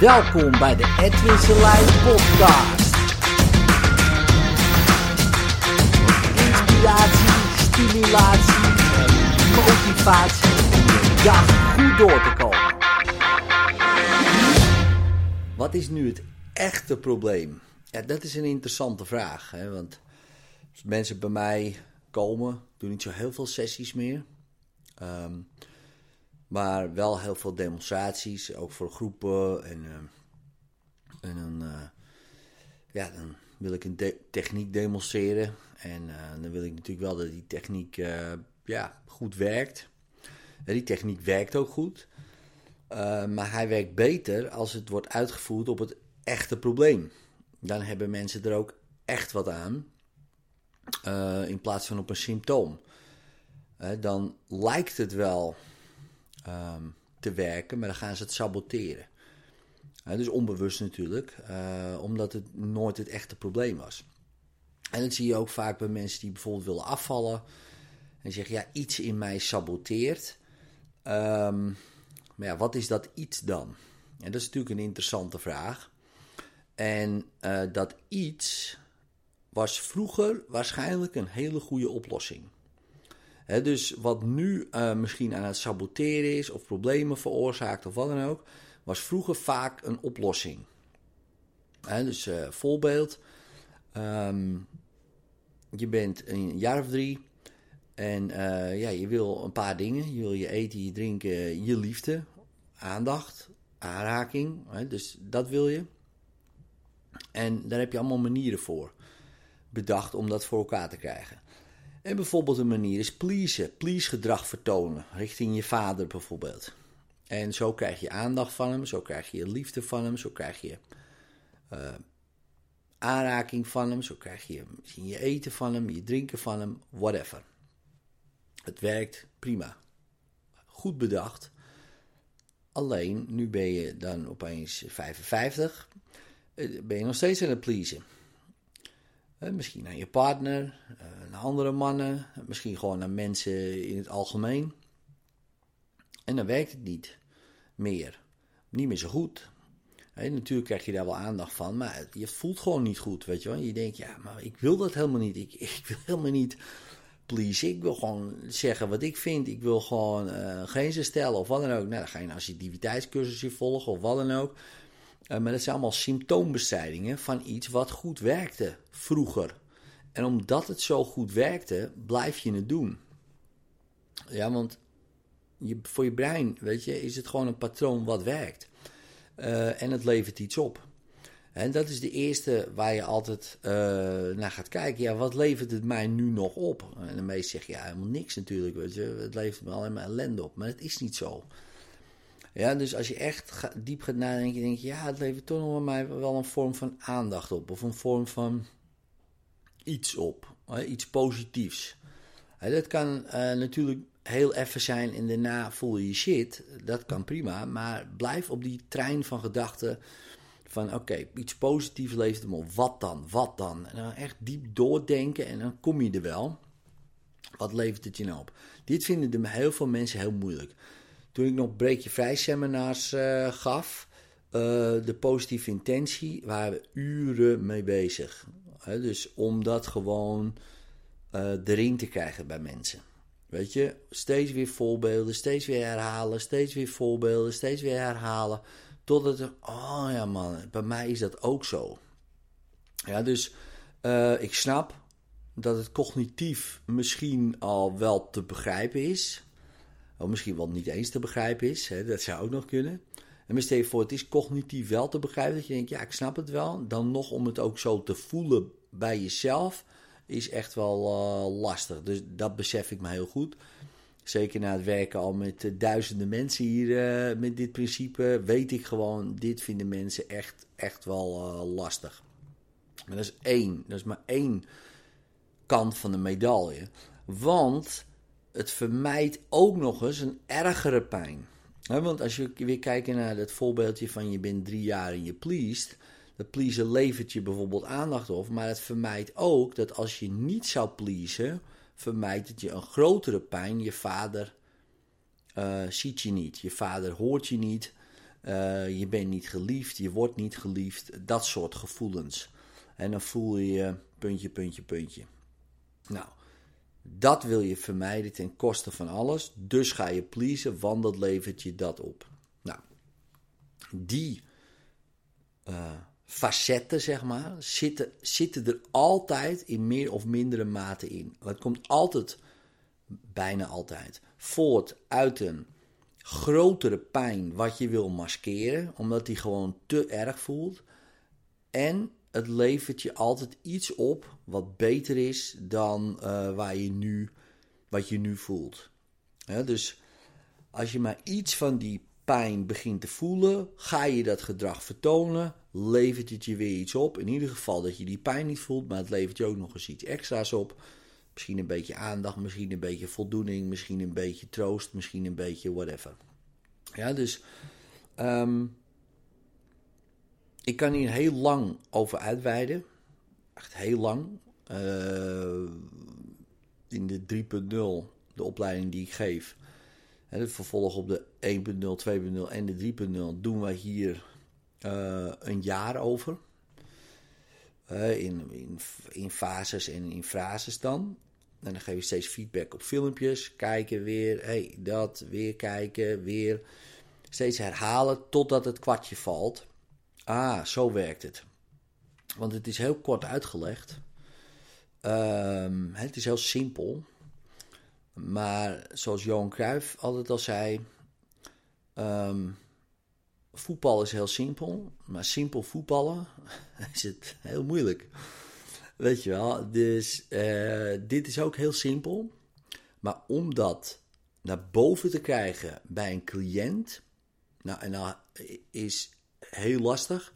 Welkom bij de Edwin Selijn podcast. Inspiratie, stimulatie motivatie dag goed door te komen. Wat is nu het echte probleem? Ja, dat is een interessante vraag. Hè? Want als mensen bij mij komen, doen niet zo heel veel sessies meer. Ehm, maar wel heel veel demonstraties, ook voor groepen. En, uh, en dan, uh, ja, dan wil ik een techniek demonstreren. En uh, dan wil ik natuurlijk wel dat die techniek ja, goed werkt. En die techniek werkt ook goed. maar hij werkt beter als het wordt uitgevoerd op het echte probleem. Dan hebben mensen er ook echt wat aan. in plaats van op een symptoom. dan lijkt het wel um, te werken, maar dan gaan ze het saboteren. Uh, dus onbewust natuurlijk, uh, omdat het nooit het echte probleem was. En dat zie je ook vaak bij mensen die bijvoorbeeld willen afvallen. En zeggen, ja, iets in mij saboteert. Um, maar ja, wat is dat iets dan? En dat is natuurlijk een interessante vraag. En uh, dat iets was vroeger waarschijnlijk een hele goede oplossing dus wat nu uh, misschien aan het saboteren is of problemen veroorzaakt of wat dan ook, was vroeger vaak een oplossing. dus uh, voorbeeld, um, je bent een jaar of drie en uh, ja, je wil een paar dingen. Je wil je eten, je drinken, je liefde, aandacht, aanraking. dus dat wil je. En daar heb je allemaal manieren voor bedacht om dat voor elkaar te krijgen. En bijvoorbeeld een manier is pleasen, please gedrag vertonen, richting je vader bijvoorbeeld. En zo krijg je aandacht van hem, zo krijg je liefde van hem, zo krijg je uh, aanraking van hem, zo krijg je misschien je eten van hem, je drinken van hem, whatever. Het werkt prima. Goed bedacht. Alleen, nu ben je dan opeens 55, eh, ben je nog steeds aan het pleasen. Misschien aan je partner, eh, naar andere mannen, misschien gewoon naar mensen in het algemeen. En dan werkt het niet meer. Niet meer zo goed. natuurlijk krijg je daar wel aandacht van, maar je voelt gewoon niet goed, weet je wel. Je denkt, ja, maar ik wil dat helemaal niet. Ik, ik wil helemaal niet please. Ik wil gewoon zeggen wat ik vind. Ik wil gewoon uh, grenzen stellen of wat dan ook. Nou, dan ga je een assertiviteitscursusje volgen of wat dan ook. Uh, maar dat zijn allemaal symptoombestrijdingen van iets wat goed werkte vroeger. En omdat het zo goed werkte, blijf je het doen. Ja, want je, voor je brein, weet je, is het gewoon een patroon wat werkt. Uh, en het levert iets op. En dat is de eerste waar je altijd uh, naar gaat kijken. Ja, wat levert het mij nu nog op? En de meesten zeggen, ja, helemaal niks natuurlijk. Weet je. Het levert me alleen maar ellende op. Maar het is niet zo. Ja, dus als je echt diep gaat nadenken, denk je, ja, het levert toch nog mij wel een vorm van aandacht op. Of een vorm van iets op. Iets positiefs. Dat kan uh, natuurlijk heel even zijn en daarna voel je je shit. Dat kan prima. Maar blijf op die trein van gedachten. Van oké, iets positiefs levert hem op. Wat dan? Wat dan? En dan echt diep doordenken en dan kom je er wel. Wat levert het je nou op? Dit vinden heel veel mensen heel moeilijk. Toen ik nog Breekje Vrij seminars uh, gaf, uh, de positieve intentie, waren we uren mee bezig. dus om dat gewoon uh, erin te krijgen bij mensen. Weet je, steeds weer voorbeelden, steeds weer herhalen, steeds weer voorbeelden, steeds weer herhalen. Totdat er, oh ja man, bij mij is dat ook zo. Ja, dus ik snap dat het cognitief misschien al wel te begrijpen is. Of misschien wel niet eens te begrijpen is. Hè, dat zou ook nog kunnen. En maar stel voor, het is cognitief wel te begrijpen. Dat je denkt, ja, ik snap het wel. Dan nog om het ook zo te voelen bij jezelf. Is echt wel uh, lastig. Dus dat besef ik me heel goed. Zeker na het werken al met uh, duizenden mensen hier uh, met dit principe. Weet ik gewoon, dit vinden mensen echt, echt wel lastig. Maar dat is één. Dat is maar één kant van de medaille. Want het vermijdt ook nog eens een ergere pijn. want als je weer kijkt naar het voorbeeldje van je bent drie jaar en je pleased. Dat pleasen levert je bijvoorbeeld aandacht op. Maar het vermijdt ook dat als je niet zou pleasen, vermijdt het je een grotere pijn. Je vader uh, ziet je niet. Je vader hoort je niet. eh, je bent niet geliefd, je wordt niet geliefd, dat soort gevoelens. En dan voel je je puntje, puntje, puntje. Nou, dat wil je vermijden ten koste van alles. Dus ga je pleasen, want dat levert je dat op. Nou, die uh, facetten, zeg maar, zitten, zitten er altijd in meer of mindere mate in. Het komt altijd, bijna altijd, voort uit een grotere pijn wat je wil maskeren, omdat die gewoon te erg voelt. En het levert je altijd iets op wat beter is dan uh, waar je nu, wat je nu voelt. dus als je maar iets van die pijn begint te voelen, ga je dat gedrag vertonen, levert het je weer iets op. In ieder geval dat je die pijn niet voelt, maar het levert je ook nog eens iets extra's op. Misschien een beetje aandacht, misschien een beetje voldoening, misschien een beetje troost, misschien een beetje whatever. Ja, dus um, ik kan hier heel lang over uitweiden. Echt heel lang. Uh, in de 3.0, de opleiding die ik geef. Het vervolg op de 1.0, 2.0 en de 3.0 doen wij hier uh, een jaar over. In, in, in fases en in frases dan. En dan geef je steeds feedback op filmpjes. Kijken weer, hey, dat, weer kijken, weer. Steeds herhalen totdat het kwartje valt. Ah, zo werkt het. Want het is heel kort uitgelegd. Um, het is heel simpel. Maar zoals Johan Cruijff altijd al zei... Um, voetbal is heel simpel. Maar simpel voetballen is het heel moeilijk. Weet je wel. Dus uh, dit is ook heel simpel. Maar om dat naar boven te krijgen bij een cliënt... Nou, en nou is heel lastig.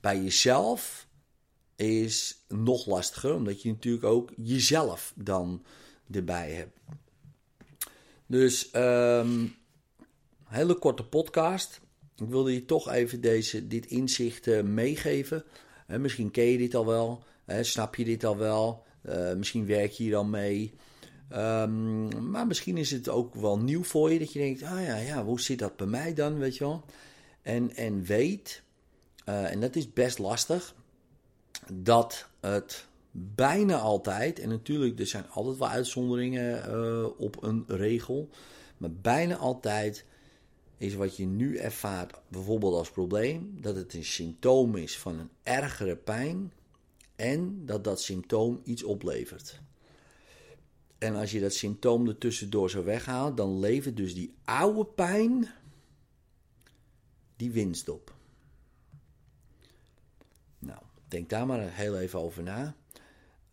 Bij jezelf is nog lastiger, omdat je natuurlijk ook jezelf dan erbij hebt. Dus um, hele korte podcast. Ik wilde je toch even deze, dit inzicht uh, meegeven. Misschien ken je dit al wel, snap je dit al wel, eh, misschien werk je hier al mee. Um, maar misschien is het ook wel nieuw voor je, dat je denkt, ah ja, ja, hoe zit dat bij mij dan, weet je wel. En, en weet, en dat is best lastig, dat het bijna altijd, en natuurlijk er zijn altijd wel uitzonderingen uh, op een regel, maar bijna altijd is wat je nu ervaart, bijvoorbeeld als probleem, dat het een symptoom is van een ergere pijn en dat dat symptoom iets oplevert. En als je dat symptoom er tussendoor zou weghalen, dan levert dus die oude pijn die winst op. Denk daar maar heel even over na.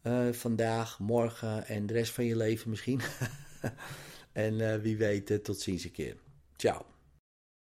Uh, vandaag, morgen en de rest van je leven misschien. en uh, wie weet, uh, tot ziens een keer. Ciao.